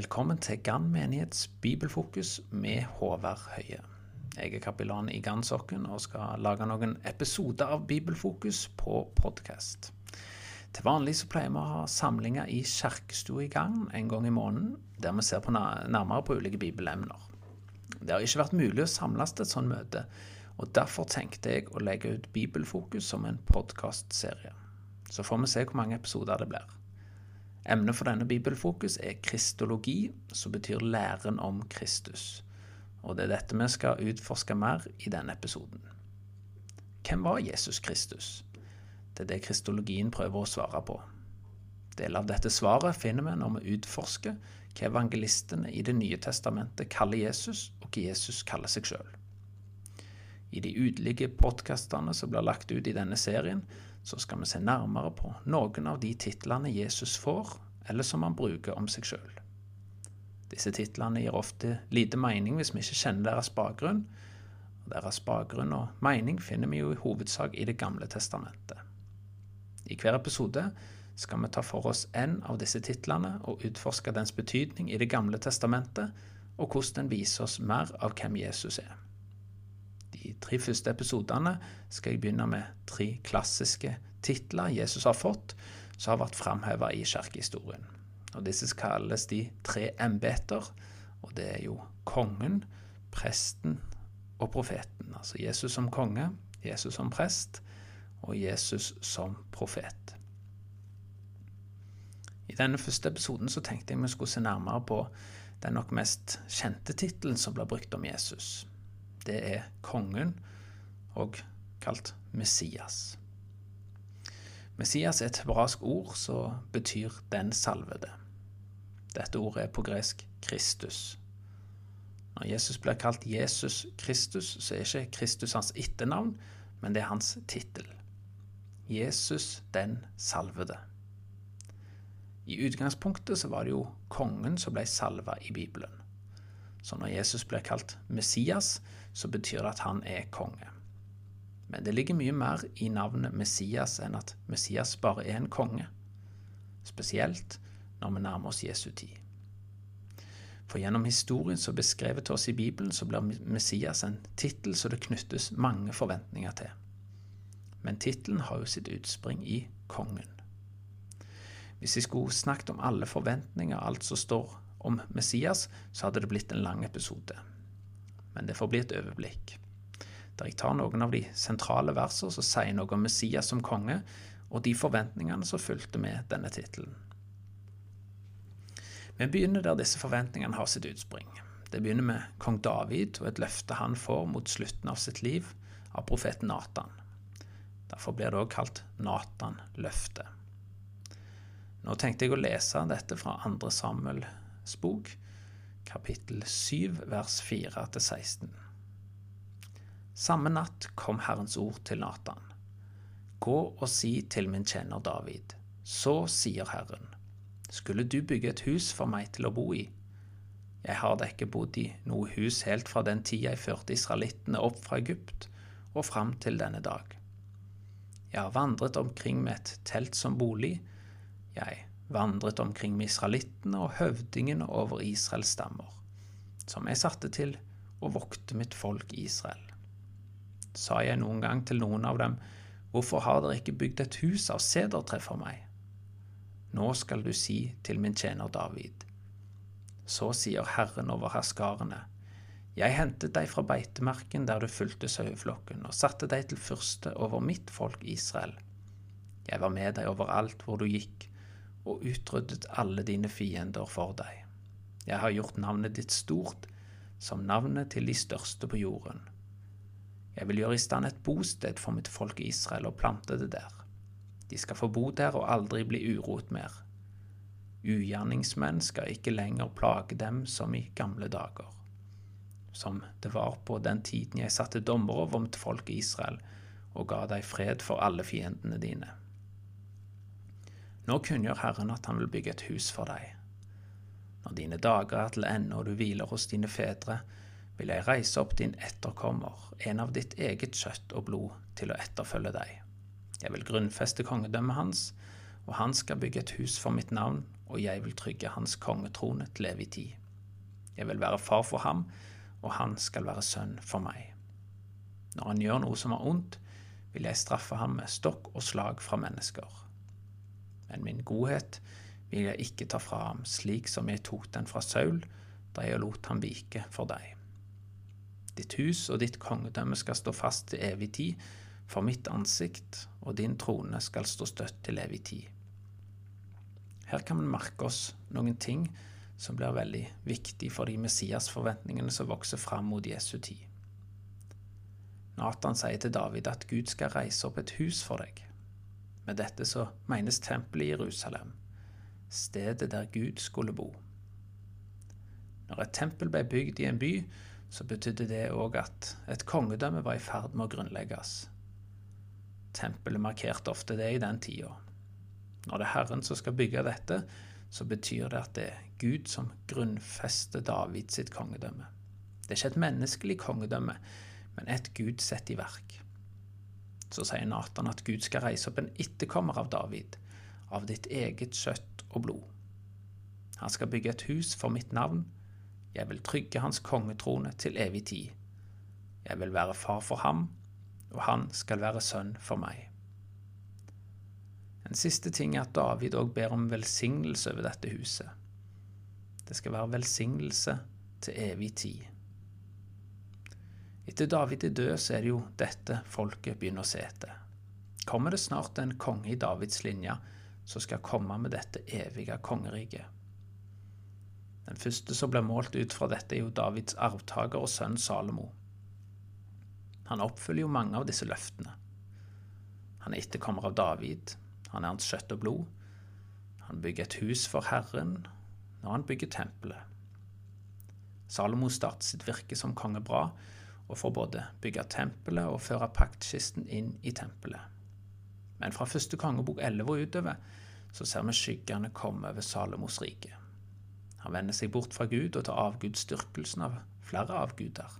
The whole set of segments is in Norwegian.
Velkommen til Gann menighets bibelfokus med Håvard Høie. Jeg er kapellan i Gann-sokken og skal lage noen episoder av Bibelfokus på podkast. Til vanlig så pleier vi å ha samlinger i kirkestua i gang en gang i måneden, der vi ser på nærmere på ulike bibelemner. Det har ikke vært mulig å samles til et sånt møte, og derfor tenkte jeg å legge ut Bibelfokus som en podkastserie. Så får vi se hvor mange episoder det blir. Emnet for denne bibelfokus er kristologi, som betyr læren om Kristus. Og det er dette vi skal utforske mer i denne episoden. Hvem var Jesus Kristus? Det er det kristologien prøver å svare på. Deler av dette svaret finner vi når vi utforsker hva evangelistene i Det nye testamentet kaller Jesus, og hva Jesus kaller seg sjøl. I de ulike podkastene som blir lagt ut i denne serien, så skal vi se nærmere på noen av de titlene Jesus får, eller som han bruker om seg sjøl. Disse titlene gir ofte lite mening hvis vi ikke kjenner deres bakgrunn. Deres bakgrunn og mening finner vi jo i hovedsak i Det gamle testamentet. I hver episode skal vi ta for oss en av disse titlene og utforske dens betydning i Det gamle testamentet, og hvordan den viser oss mer av hvem Jesus er de tre første episodene skal jeg begynne med tre klassiske titler Jesus har fått, som har vært framheva i kirkehistorien. Disse kalles de tre embeter, og det er jo kongen, presten og profeten. Altså Jesus som konge, Jesus som prest og Jesus som profet. I denne første episoden så tenkte jeg vi skulle se nærmere på den nok mest kjente tittelen som blir brukt om Jesus det er kongen, og kalt Messias. Messias er et hebraisk ord som betyr 'den salvede'. Dette ordet er på gresk Kristus. Når Jesus blir kalt Jesus Kristus, så er ikke Kristus hans etternavn, men det er hans tittel. Jesus den salvede. I utgangspunktet så var det jo kongen som ble salva i Bibelen. Så når Jesus blir kalt Messias, så betyr det at han er konge. Men det ligger mye mer i navnet Messias enn at Messias bare er en konge. Spesielt når vi nærmer oss Jesu tid. For gjennom historien som er beskrevet til oss i Bibelen, så blir Messias en tittel som det knyttes mange forventninger til. Men tittelen har jo sitt utspring i kongen. Hvis jeg skulle snakket om alle forventninger, alt som står om Messias, så hadde det blitt en lang episode. Men det får bli et overblikk. Der jeg tar noen av de sentrale versene som sier noe om Messias som konge, og de forventningene som fulgte med denne tittelen. Vi begynner der disse forventningene har sitt utspring. Det begynner med kong David og et løfte han får mot slutten av sitt liv av profeten Natan. Derfor blir det også kalt Natan-løftet. Nå tenkte jeg å lese dette fra 2. Samuel bok, kapittel 7, vers 4-16. Samme natt kom Herrens ord til Natan. Gå og si til min tjener David. Så sier Herren, skulle du bygge et hus for meg til å bo i? Jeg har da ikke bodd i noe hus helt fra den tid jeg førte israelittene opp fra Egypt og fram til denne dag. Jeg har vandret omkring med et telt som bolig, jeg vandret omkring med israelittene og høvdingene over Israels stammer, som jeg satte til å vokte mitt folk Israel. Sa jeg noen gang til noen av dem, hvorfor har dere ikke bygd et hus av sedertre for meg? Nå skal du si til min tjener David. Så sier Herren over herskarene, jeg hentet deg fra beitemarken der du fulgte saueflokken, og satte deg til fyrste over mitt folk Israel. Jeg var med deg overalt hvor du gikk, og utryddet alle dine fiender for deg. Jeg har gjort navnet ditt stort, som navnet til de største på jorden. Jeg vil gjøre i stand et bosted for mitt folk Israel og plante det der. De skal få bo der og aldri bli urot mer. Ugjerningsmenn skal ikke lenger plage dem som i gamle dager. Som det var på den tiden jeg satte dommer over mitt folk Israel og ga deg fred for alle fiendene dine. Nå kunngjør Herren at han vil bygge et hus for deg. Når dine dager er til ende og du hviler hos dine fedre, vil jeg reise opp din etterkommer, en av ditt eget kjøtt og blod, til å etterfølge deg. Jeg vil grunnfeste kongedømmet hans, og han skal bygge et hus for mitt navn, og jeg vil trygge hans kongetrone til evig tid. Jeg vil være far for ham, og han skal være sønn for meg. Når han gjør noe som er ondt, vil jeg straffe ham med stokk og slag fra mennesker. Men min godhet vil jeg ikke ta fra ham, slik som jeg tok den fra Saul da jeg lot ham vike for deg. Ditt hus og ditt kongedømme skal stå fast til evig tid for mitt ansikt, og din trone skal stå støtt til evig tid. Her kan vi merke oss noen ting som blir veldig viktig for de Messias-forventningene som vokser fram mot Jesu tid. Nathan sier til David at Gud skal reise opp et hus for deg. Med dette så menes tempelet i Jerusalem, stedet der Gud skulle bo. Når et tempel ble bygd i en by, så betydde det òg at et kongedømme var i ferd med å grunnlegges. Tempelet markerte ofte det i den tida. Når det er Herren som skal bygge dette, så betyr det at det er Gud som grunnfester David sitt kongedømme. Det er ikke et menneskelig kongedømme, men et Gud sett i verk. Så sier Nathan at Gud skal reise opp en etterkommer av David, av ditt eget kjøtt og blod. Han skal bygge et hus for mitt navn, jeg vil trygge hans kongetrone til evig tid. Jeg vil være far for ham, og han skal være sønn for meg. En siste ting er at David òg ber om velsignelse over dette huset. Det skal være velsignelse til evig tid. Etter David er død, så er det jo dette folket begynner å se etter. Kommer det snart en konge i Davids linje som skal komme med dette evige kongeriket? Den første som blir målt ut fra dette, er jo Davids arvtaker og sønn Salomo. Han oppfyller jo mange av disse løftene. Han er etterkommer av David, han er hans kjøtt og blod. Han bygger et hus for Herren når han bygger tempelet. Salomo starter sitt virke som konge bra, og får både bygge tempelet og føre paktkisten inn i tempelet. Men fra første kongebok 11 og utover så ser vi skyggene komme over Salomos rike. Han vender seg bort fra Gud og tar avgudsdyrkelsen av flere avguder.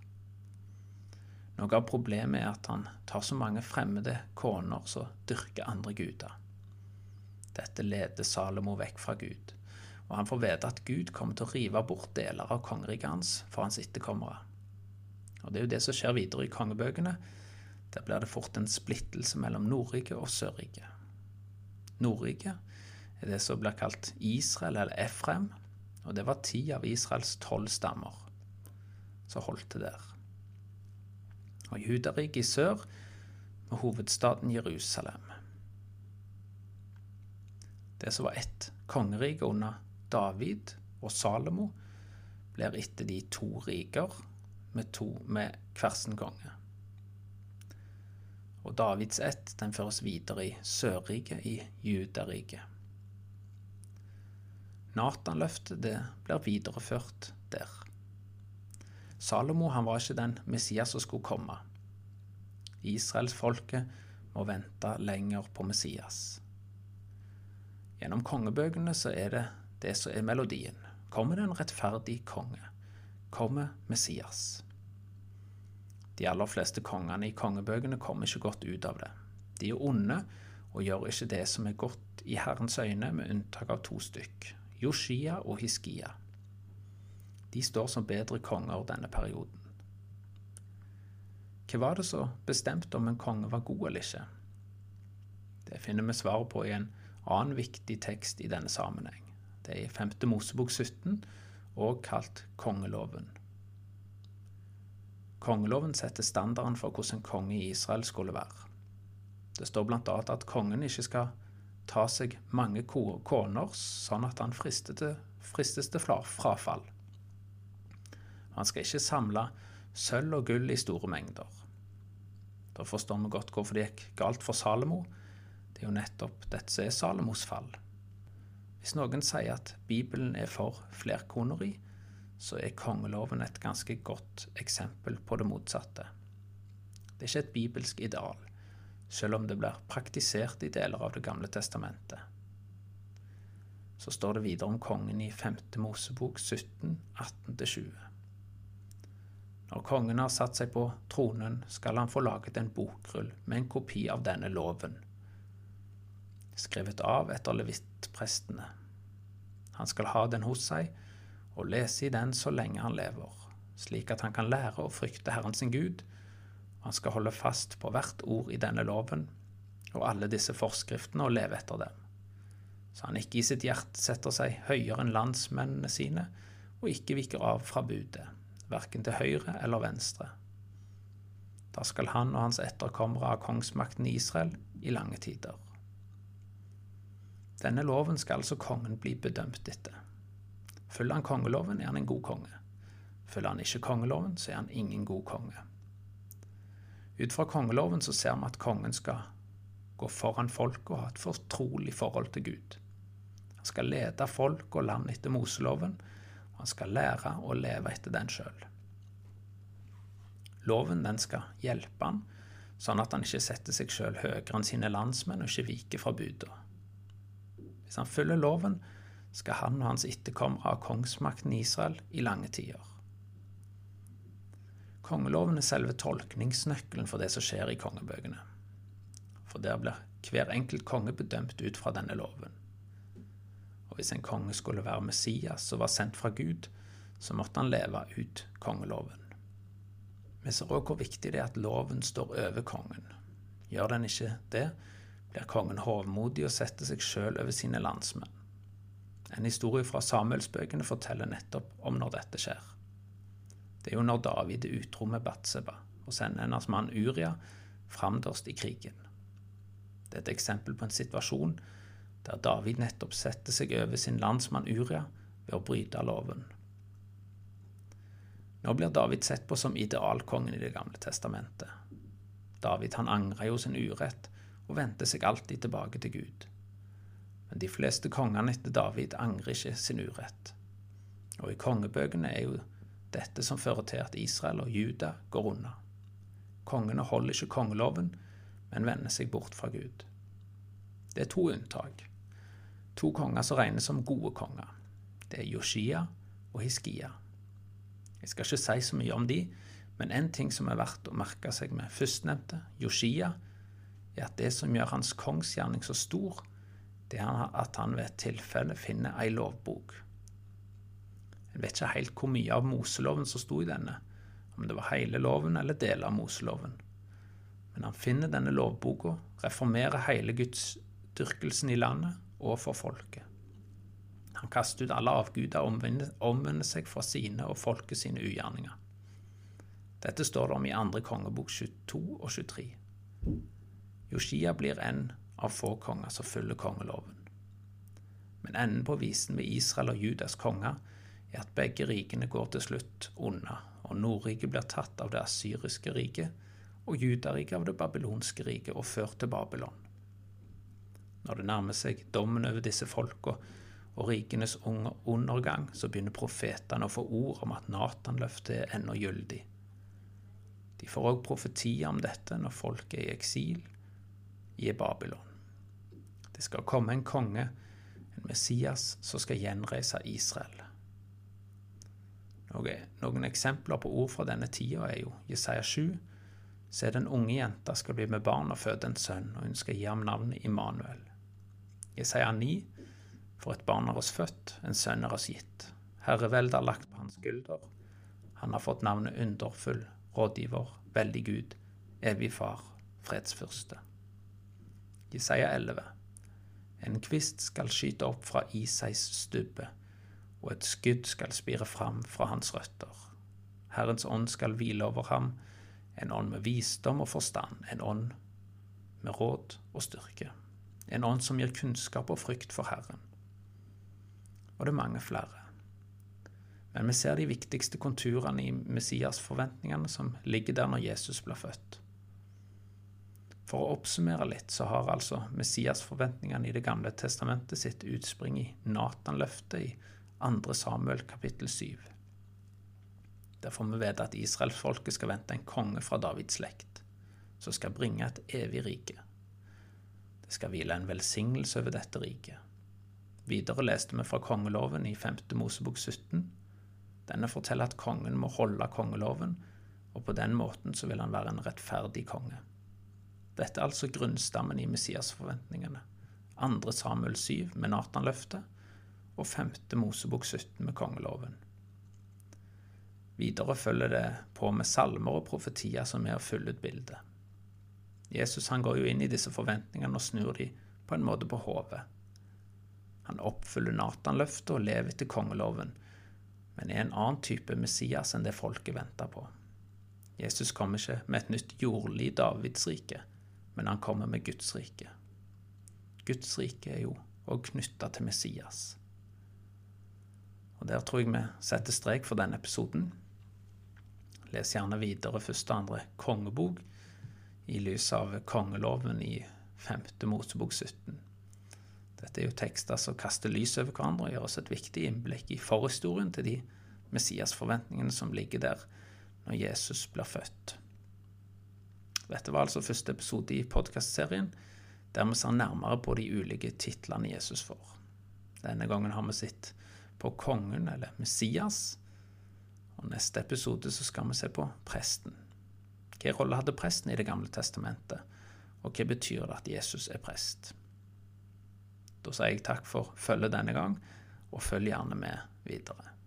Noe av problemet er at han tar så mange fremmede koner som dyrker andre guder. Dette leder Salomo vekk fra Gud, og han får vite at Gud kommer til å rive bort deler av kongeriket hans for hans etterkommere. Og Det er jo det som skjer videre i kongebøkene. Der blir det fort en splittelse mellom Nordrike og Sørrike. Nordrike er det som blir kalt Israel eller Efrem, og det var ti av Israels tolv stammer som holdt til der. Og Judariket i sør med hovedstaden Jerusalem. Det som var ett kongerike under David og Salomo, blir etter de to riker med, to, med hver sin konge. Og Davids ett den føres videre i Sørriket, i Judariket. Natanløftet det blir videreført der. Salomo han var ikke den Messias som skulle komme. Israelsfolket må vente lenger på Messias. Gjennom kongebøkene så er det det som er melodien. Kommer det en rettferdig konge? Kommer Messias? De aller fleste kongene i kongebøkene kommer ikke godt ut av det. De er onde og gjør ikke det som er godt i Herrens øyne, med unntak av to stykk. Joshia og Hiskia. De står som bedre konger denne perioden. Hva var det som bestemte om en konge var god eller ikke? Det finner vi svaret på i en annen viktig tekst i denne sammenheng. Det er i 5. Mosebok 17, og kalt Kongeloven. Kongeloven setter standarden for hvordan en konge i Israel skulle være. Det står bl.a. at kongen ikke skal ta seg mange koner, sånn at han fristes til frafall. Han skal ikke samle sølv og gull i store mengder. Da forstår vi godt hvorfor det gikk galt for Salomo. Det er jo nettopp dette som er Salomos fall. Hvis noen sier at Bibelen er for flerkoneri, så er kongeloven et ganske godt eksempel på det motsatte. Det er ikke et bibelsk ideal selv om det blir praktisert i deler av Det gamle testamentet. Så står det videre om kongen i 5. Mosebok 17, 18-20. Når kongen har satt seg på tronen, skal han få laget en bokrull med en kopi av denne loven, skrevet av etter levittprestene. Han skal ha den hos seg og lese i den så lenge han lever, slik at han kan lære å frykte Herren sin Gud. Han skal holde fast på hvert ord i denne loven og alle disse forskriftene og leve etter dem, så han ikke i sitt hjerte setter seg høyere enn landsmennene sine og ikke viker av fra budet, verken til høyre eller venstre. Da skal han og hans etterkommere ha kongsmakten i Israel i lange tider. Denne loven skal altså kongen bli bedømt etter. Følger han kongeloven, er han en god konge. Følger han ikke kongeloven, så er han ingen god konge. Ut fra kongeloven så ser vi at kongen skal gå foran folket og ha et fortrolig forhold til Gud. Han skal lede folk og land etter Moseloven, og han skal lære å leve etter den sjøl. Loven den skal hjelpe han, sånn at han ikke setter seg sjøl høyere enn sine landsmenn og ikke viker fra buda. Hvis han følger loven, skal han og hans etterkommere ha kongsmakten i Israel i lange tider. Kongeloven er selve tolkningsnøkkelen for det som skjer i kongebøkene. For der blir hver enkelt konge bedømt ut fra denne loven. Og hvis en konge skulle være Messias som var sendt fra Gud, så måtte han leve ut kongeloven. Vi ser òg hvor viktig det er at loven står over kongen. Gjør den ikke det, blir kongen hovmodig og setter seg sjøl over sine landsmenn. En historie fra Samuelsbøkene forteller nettopp om når dette skjer. Det er jo når David er utro med Batseba og sender hennes mann Uria framdørst i krigen. Det er et eksempel på en situasjon der David nettopp setter seg over sin landsmann Uria ved å bryte loven. Nå blir David sett på som idealkongen i Det gamle testamentet. David han angrer jo sin urett og vendte seg alltid tilbake til Gud. Men de fleste kongene etter David angrer ikke sin urett. Og i kongebøkene er jo dette som fører til at Israel og Juda går unna. Kongene holder ikke kongeloven, men vender seg bort fra Gud. Det er to unntak. To konger som regnes som gode konger. Det er Joshia og Hiskia. Jeg skal ikke si så mye om de, men en ting som er verdt å merke seg med førstnevnte, Joshia, er at det som gjør hans kongsgjerning så stor, det er at han ved et tilfelle finner ei lovbok. En vet ikke helt hvor mye av Moseloven som sto i denne, om det var hele loven eller deler av Moseloven. Men han finner denne lovboka, reformerer hele gudsdyrkelsen i landet og for folket. Han kaster ut alle avguder og omvender seg fra sine og folket sine ugjerninger. Dette står det om i andre kongebok 22 og 23. Joshia blir en av få konger som følger kongeloven. Men enden på visen ved Israel og Judas konger er at begge rikene går til slutt unna, og Nordriket blir tatt av det asyriske riket, og Judariket av det babylonske riket og ført til Babylon. Når det nærmer seg dommen over disse folka og rikenes undergang, så begynner profetene å få ord om at Natan-løftet er ennå gyldig. De får òg profetier om dette når folk er i eksil i Babylon. Det skal komme en konge, en Messias, som skal gjenreise Israel. Noen eksempler på ord fra denne tida er jo Jesaja 7. Se, den unge jenta skal bli med barn og føde en sønn, og hun skal gi ham navnet Immanuel. Jesaja 9. For et barn er oss født, en sønn er oss gitt. Herreveldet er lagt på hans skulder. Han har fått navnet Underfull, Rådgiver, Veldig Gud, Evig Far, Fredsfyrste. Jesaja 11. En kvist skal skyte opp fra Isais stubbe, og et skudd skal spire fram fra hans røtter. Herrens ånd skal hvile over ham, en ånd med visdom og forstand, en ånd med råd og styrke. En ånd som gir kunnskap og frykt for Herren. Og det er mange flere. Men vi ser de viktigste konturene i Messias-forventningene som ligger der når Jesus blir født. For å oppsummere litt, så har altså Messias-forventningene i Det gamle testamentet sitt utspring i Natan-løftet i 2. Samuel kapittel 7. Der får vi vite at israelsfolket skal vente en konge fra Davids slekt, som skal bringe et evig rike. Det skal hvile en velsignelse over dette riket. Videre leste vi fra kongeloven i 5. Mosebok 17. Denne forteller at kongen må holde kongeloven, og på den måten så vil han være en rettferdig konge. Dette er altså grunnstammen i Messias-forventningene. Andre Samuel 7 med Natan-løftet, og 5. Mosebok 17 med kongeloven. Videre følger det på med salmer og profetier som er å fylle ut bildet. Jesus han går jo inn i disse forventningene og snur de på en måte på hodet. Han oppfyller Natan-løftet og lever etter kongeloven, men er en annen type Messias enn det folket venter på. Jesus kommer ikke med et nytt jordlig Davidsrike, men han kommer med Guds rike. Guds rike er jo òg knytta til Messias. Og Der tror jeg vi setter strek for denne episoden. Les gjerne videre første og andre kongebok i lys av kongeloven i 5. Mosebok 17. Dette er jo tekster som kaster lys over hverandre og gir oss et viktig innblikk i forhistorien til de Messias-forventningene som ligger der når Jesus blir født. Dette var altså første episode i podkastserien der vi ser nærmere på de ulike titlene Jesus får. Denne gangen har vi sett på kongen, eller Messias, og neste episode så skal vi se på presten. Hvilken rolle hadde presten i Det gamle testamentet, og hva betyr det at Jesus er prest? Da sier jeg takk for følget denne gang, og følg gjerne med videre.